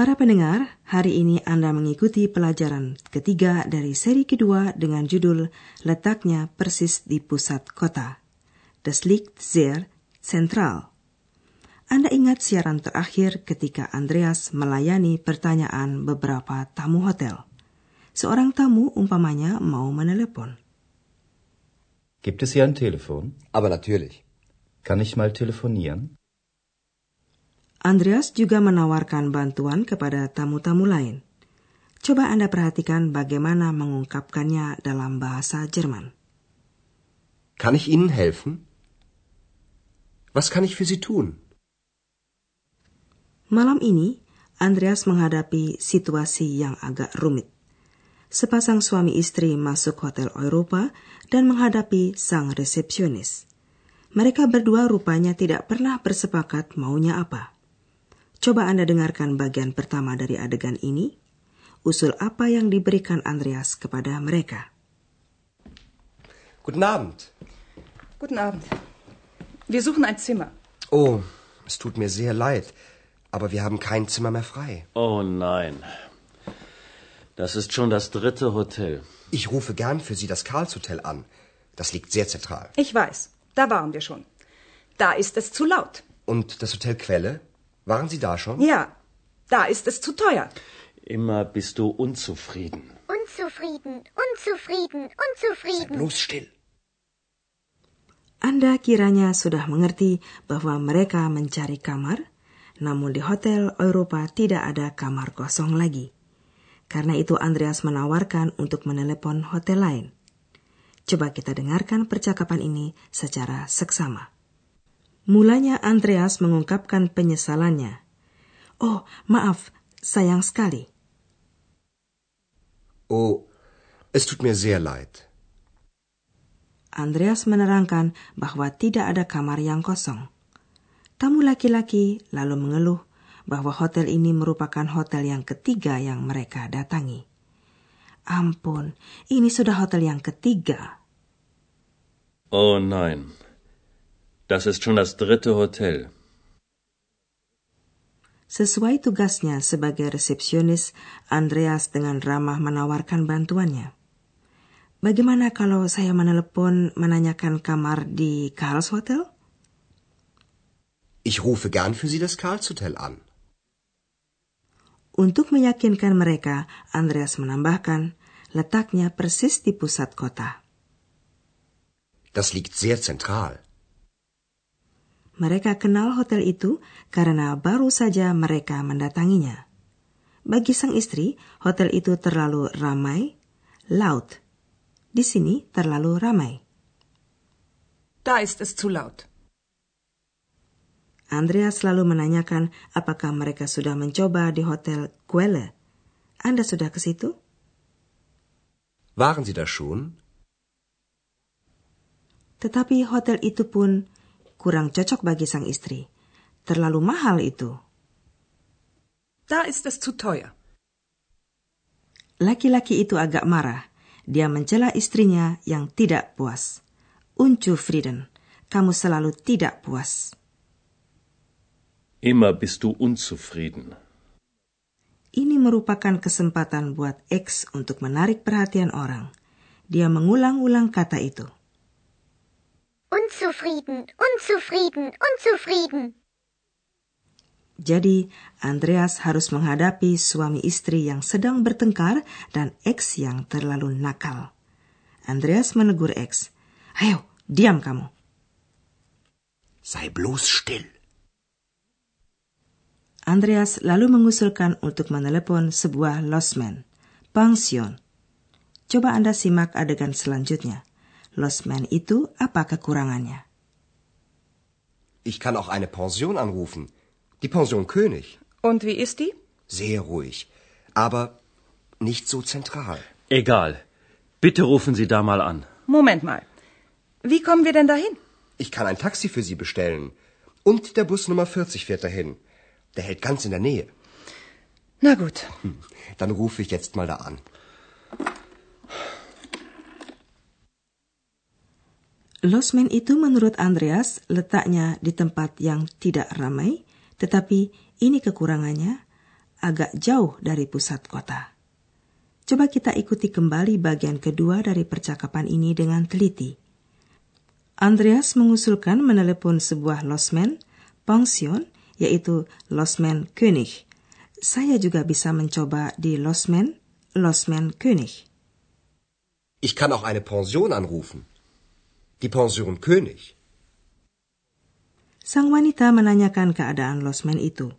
Para pendengar, hari ini Anda mengikuti pelajaran ketiga dari seri kedua dengan judul Letaknya Persis di Pusat Kota. Das liegt sehr zentral. Anda ingat siaran terakhir ketika Andreas melayani pertanyaan beberapa tamu hotel. Seorang tamu umpamanya mau menelepon. Gibt es hier ein Telefon? Aber natürlich. Kann ich mal telefonieren? Andreas juga menawarkan bantuan kepada tamu-tamu lain. Coba Anda perhatikan bagaimana mengungkapkannya dalam bahasa Jerman. Kann ich Ihnen helfen? Was kann ich für Sie tun? Malam ini, Andreas menghadapi situasi yang agak rumit. Sepasang suami istri masuk hotel Eropa dan menghadapi sang resepsionis. Mereka berdua rupanya tidak pernah bersepakat maunya apa. Coba Anda dengarkan bagian pertama dari adegan ini. Usul apa yang diberikan Andreas kepada mereka? Guten Abend. Guten Abend. Wir suchen ein Zimmer. Oh, es tut mir sehr leid, aber wir haben kein Zimmer mehr frei. Oh nein. Das ist schon das dritte Hotel. Ich rufe gern für Sie das Karlshotel an. Das liegt sehr zentral. Ich weiß, da waren wir schon. Da ist es zu laut. Und das Hotel Quelle? Waren Sie da schon? Ja, da ist es zu teuer. Immer bist du unzufrieden. Unzufrieden, unzufrieden, unzufrieden. Bloß still. Anda kiranya sudah mengerti bahwa mereka mencari kamar, namun di hotel Eropa tidak ada kamar kosong lagi. Karena itu Andreas menawarkan untuk menelepon hotel lain. Coba kita dengarkan percakapan ini secara seksama. Mulanya Andreas mengungkapkan penyesalannya. Oh, maaf, sayang sekali. Oh, es tut mir sehr leid. Andreas menerangkan bahwa tidak ada kamar yang kosong. Tamu laki-laki lalu mengeluh bahwa hotel ini merupakan hotel yang ketiga yang mereka datangi. Ampun, ini sudah hotel yang ketiga. Oh nein. Das ist schon das dritte Hotel. Sesuai tugasnya sebagai resepsionis, Andreas dengan ramah menawarkan bantuannya. Bagaimana kalau saya menelepon menanyakan kamar di Karls Hotel? Ich rufe gern für Sie das Karlshotel an. Untuk meyakinkan mereka, Andreas menambahkan, letaknya persis di pusat kota. Das liegt sehr zentral. Mereka kenal hotel itu karena baru saja mereka mendatanginya. Bagi sang istri, hotel itu terlalu ramai, laut. Di sini terlalu ramai. Da ist es zu laut. Andreas selalu menanyakan apakah mereka sudah mencoba di hotel Quelle. Anda sudah ke situ? Waren Sie da schon? Tetapi hotel itu pun kurang cocok bagi sang istri. Terlalu mahal itu. Da ist es zu teuer. Laki-laki itu agak marah. Dia mencela istrinya yang tidak puas. Unzufrieden. Kamu selalu tidak puas. Immer bist du unzufrieden. Ini merupakan kesempatan buat X untuk menarik perhatian orang. Dia mengulang-ulang kata itu. Unzufrieden, unzufrieden, unzufrieden. Jadi, Andreas harus menghadapi suami istri yang sedang bertengkar dan X yang terlalu nakal. Andreas menegur X. Ayo, diam kamu. Sei bloß still. Andreas lalu mengusulkan untuk menelepon sebuah losmen, pension. Coba Anda simak adegan selanjutnya. Losmen itu apa kekurangannya? Ich kann auch eine Pension anrufen. Die Pension König. Und wie ist die? Sehr ruhig. Aber nicht so zentral. Egal. Bitte rufen Sie da mal an. Moment mal. Wie kommen wir denn dahin? Ich kann ein Taxi für Sie bestellen. Und der Bus Nummer 40 fährt dahin. Der hält ganz in der Nähe. Na gut. Hm, Dann rufe ich jetzt mal da an. Losmen itu menurut Andreas letaknya di tempat yang tidak ramai, tetapi ini kekurangannya agak jauh dari pusat kota. Coba kita ikuti kembali bagian kedua dari percakapan ini dengan teliti. Andreas mengusulkan menelepon sebuah losmen, pension, yaitu Losmen König. Saya juga bisa mencoba di Losmen, Losmen König. Ich kann auch eine Pension anrufen. Die Pension König. Sang wanita menanyakan keadaan Losmen itu.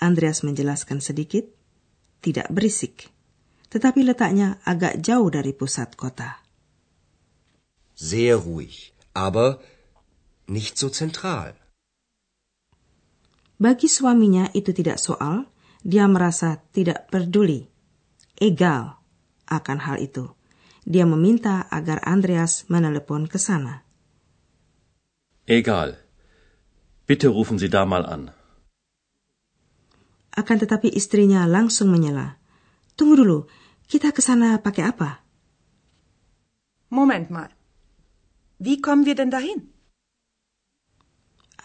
Andreas menjelaskan sedikit, tidak berisik, tetapi letaknya agak jauh dari pusat kota. Sehr ruhig, aber nicht so zentral. Bagi suaminya itu tidak soal, dia merasa tidak peduli, egal akan hal itu. Dia meminta agar Andreas menelepon ke sana. Egal. Bitte rufen Sie da mal an. Akan tetapi istrinya langsung menyela. Tunggu dulu, kita ke sana pakai apa? Moment mal. Wie kommen wir denn dahin?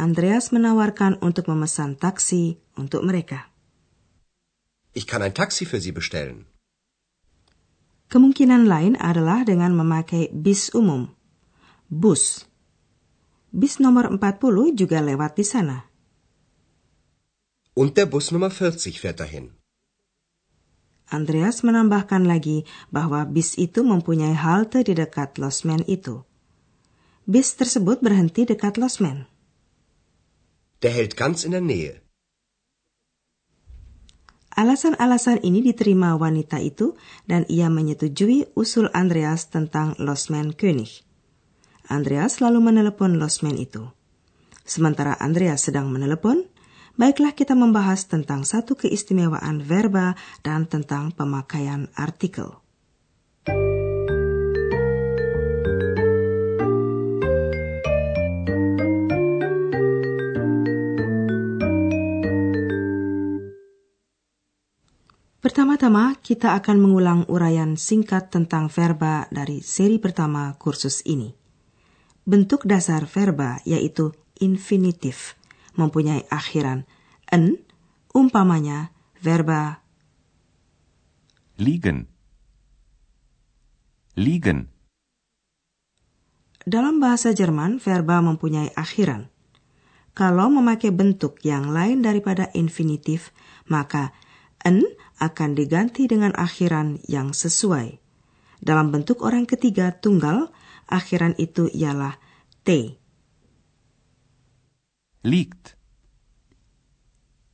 Andreas menawarkan untuk memesan taksi untuk mereka. Ich kann ein Taxi für Sie bestellen. Kemungkinan lain adalah dengan memakai bis umum. Bus. Bis nomor 40 juga lewat di sana. Und der Bus Nummer 40 fährt dahin. Andreas menambahkan lagi bahwa bis itu mempunyai halte di dekat Losmen itu. Bis tersebut berhenti dekat Losmen. Der hält ganz in der Nähe. Alasan-alasan ini diterima wanita itu dan ia menyetujui usul Andreas tentang Losmen König. Andreas lalu menelepon Losmen itu. Sementara Andreas sedang menelepon, baiklah kita membahas tentang satu keistimewaan verba dan tentang pemakaian artikel. Pertama-tama, kita akan mengulang uraian singkat tentang verba dari seri pertama kursus ini. Bentuk dasar verba yaitu infinitif, mempunyai akhiran en, umpamanya verba liegen liegen Dalam bahasa Jerman, verba mempunyai akhiran. Kalau memakai bentuk yang lain daripada infinitif, maka en akan diganti dengan akhiran yang sesuai. Dalam bentuk orang ketiga tunggal, akhiran itu ialah T. liegt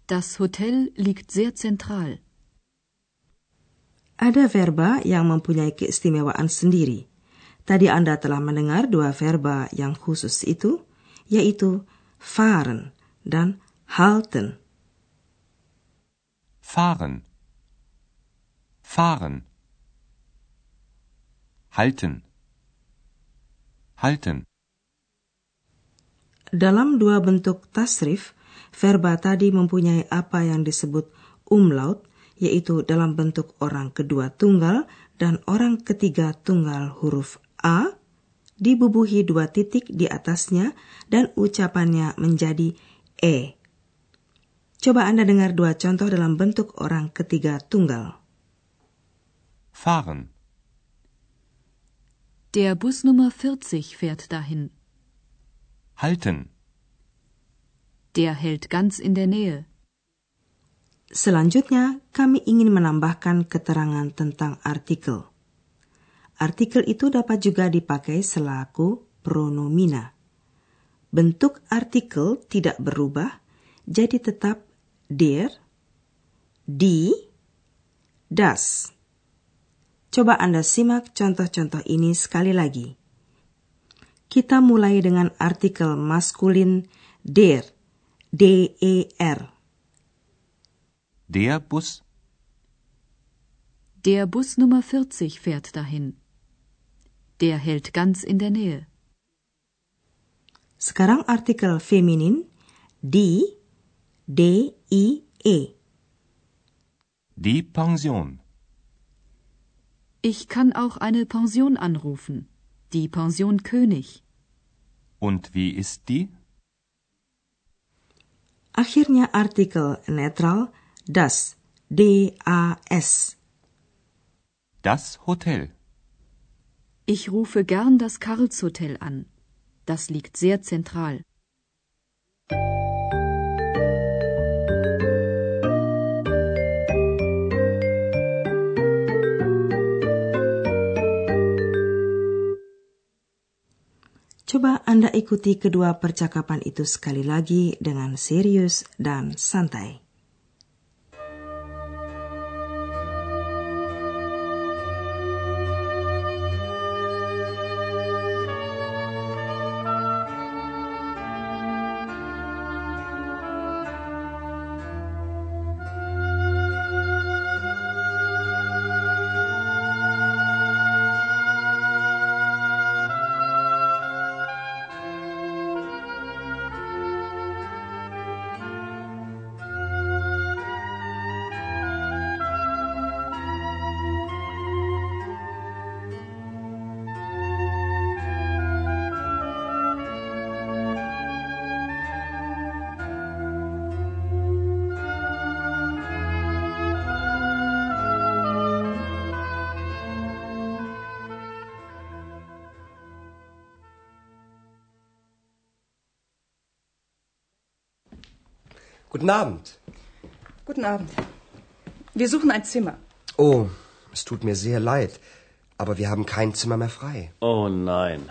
Das Hotel liegt sehr zentral. Ada verba yang mempunyai keistimewaan sendiri. Tadi Anda telah mendengar dua verba yang khusus itu, yaitu fahren dan halten. fahren fahren halten halten Dalam dua bentuk tasrif, verba tadi mempunyai apa yang disebut umlaut, yaitu dalam bentuk orang kedua tunggal dan orang ketiga tunggal huruf A, dibubuhi dua titik di atasnya dan ucapannya menjadi E. Coba Anda dengar dua contoh dalam bentuk orang ketiga tunggal. Fahren Der Bus Nummer 40 fährt dahin. halten Der hält ganz in der Nähe. Selanjutnya, kami ingin menambahkan keterangan tentang artikel. Artikel itu dapat juga dipakai selaku pronomina. Bentuk artikel tidak berubah, jadi tetap der, die, das. Coba Anda simak contoh-contoh ini sekali lagi. Kita mulai dengan artikel maskulin der, D-E-R. der Bus Der Bus Nummer 40 fährt dahin. Der hält ganz in der Nähe. Sekarang artikel feminin di, d, i, e. Die Pension. Ich kann auch eine Pension anrufen. Die Pension König. Und wie ist die? Akhirnya artikel netral das, d-a-s. Das Hotel. Ich rufe gern das Karlshotel an. Das liegt sehr zentral. Coba Anda ikuti kedua percakapan itu sekali lagi dengan serius dan santai. Guten Abend. Guten Abend. Wir suchen ein Zimmer. Oh, es tut mir sehr leid, aber wir haben kein Zimmer mehr frei. Oh nein.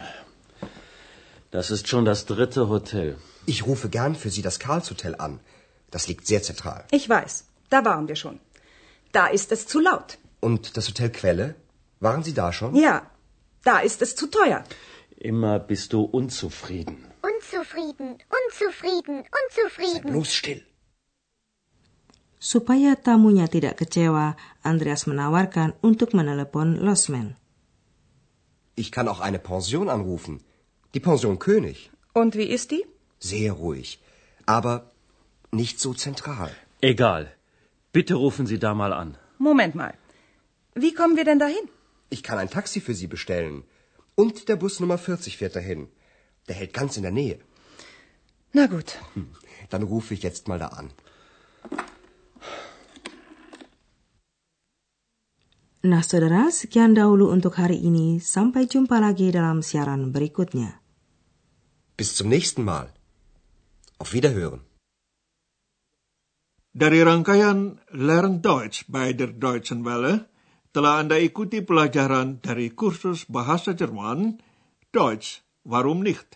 Das ist schon das dritte Hotel. Ich rufe gern für Sie das Karlshotel an. Das liegt sehr zentral. Ich weiß, da waren wir schon. Da ist es zu laut. Und das Hotel Quelle? Waren Sie da schon? Ja, da ist es zu teuer. Immer bist du unzufrieden. Unzufrieden, unzufrieden, unzufrieden. Bloß still. Supaya tamunya tidak kecewa, Andreas menawarkan untuk menelepon Losman. Ich kann auch eine Pension anrufen. Die Pension König. Und wie ist die? Sehr ruhig. Aber nicht so zentral. Egal. Bitte rufen Sie da mal an. Moment mal. Wie kommen wir denn dahin? Ich kann ein Taxi für Sie bestellen. Und der Bus Nummer 40 fährt dahin. Der hält ganz in der Nähe. Na gut. Hm, Dann rufe ich jetzt mal da an. Nah saudara, sekian dahulu untuk hari ini. Sampai jumpa lagi dalam siaran berikutnya. Bis zum nächsten Mal. Auf Wiederhören. Dari rangkaian Learn Deutsch by der Deutschen Welle, telah Anda ikuti pelajaran dari kursus bahasa Jerman, Deutsch, warum nicht,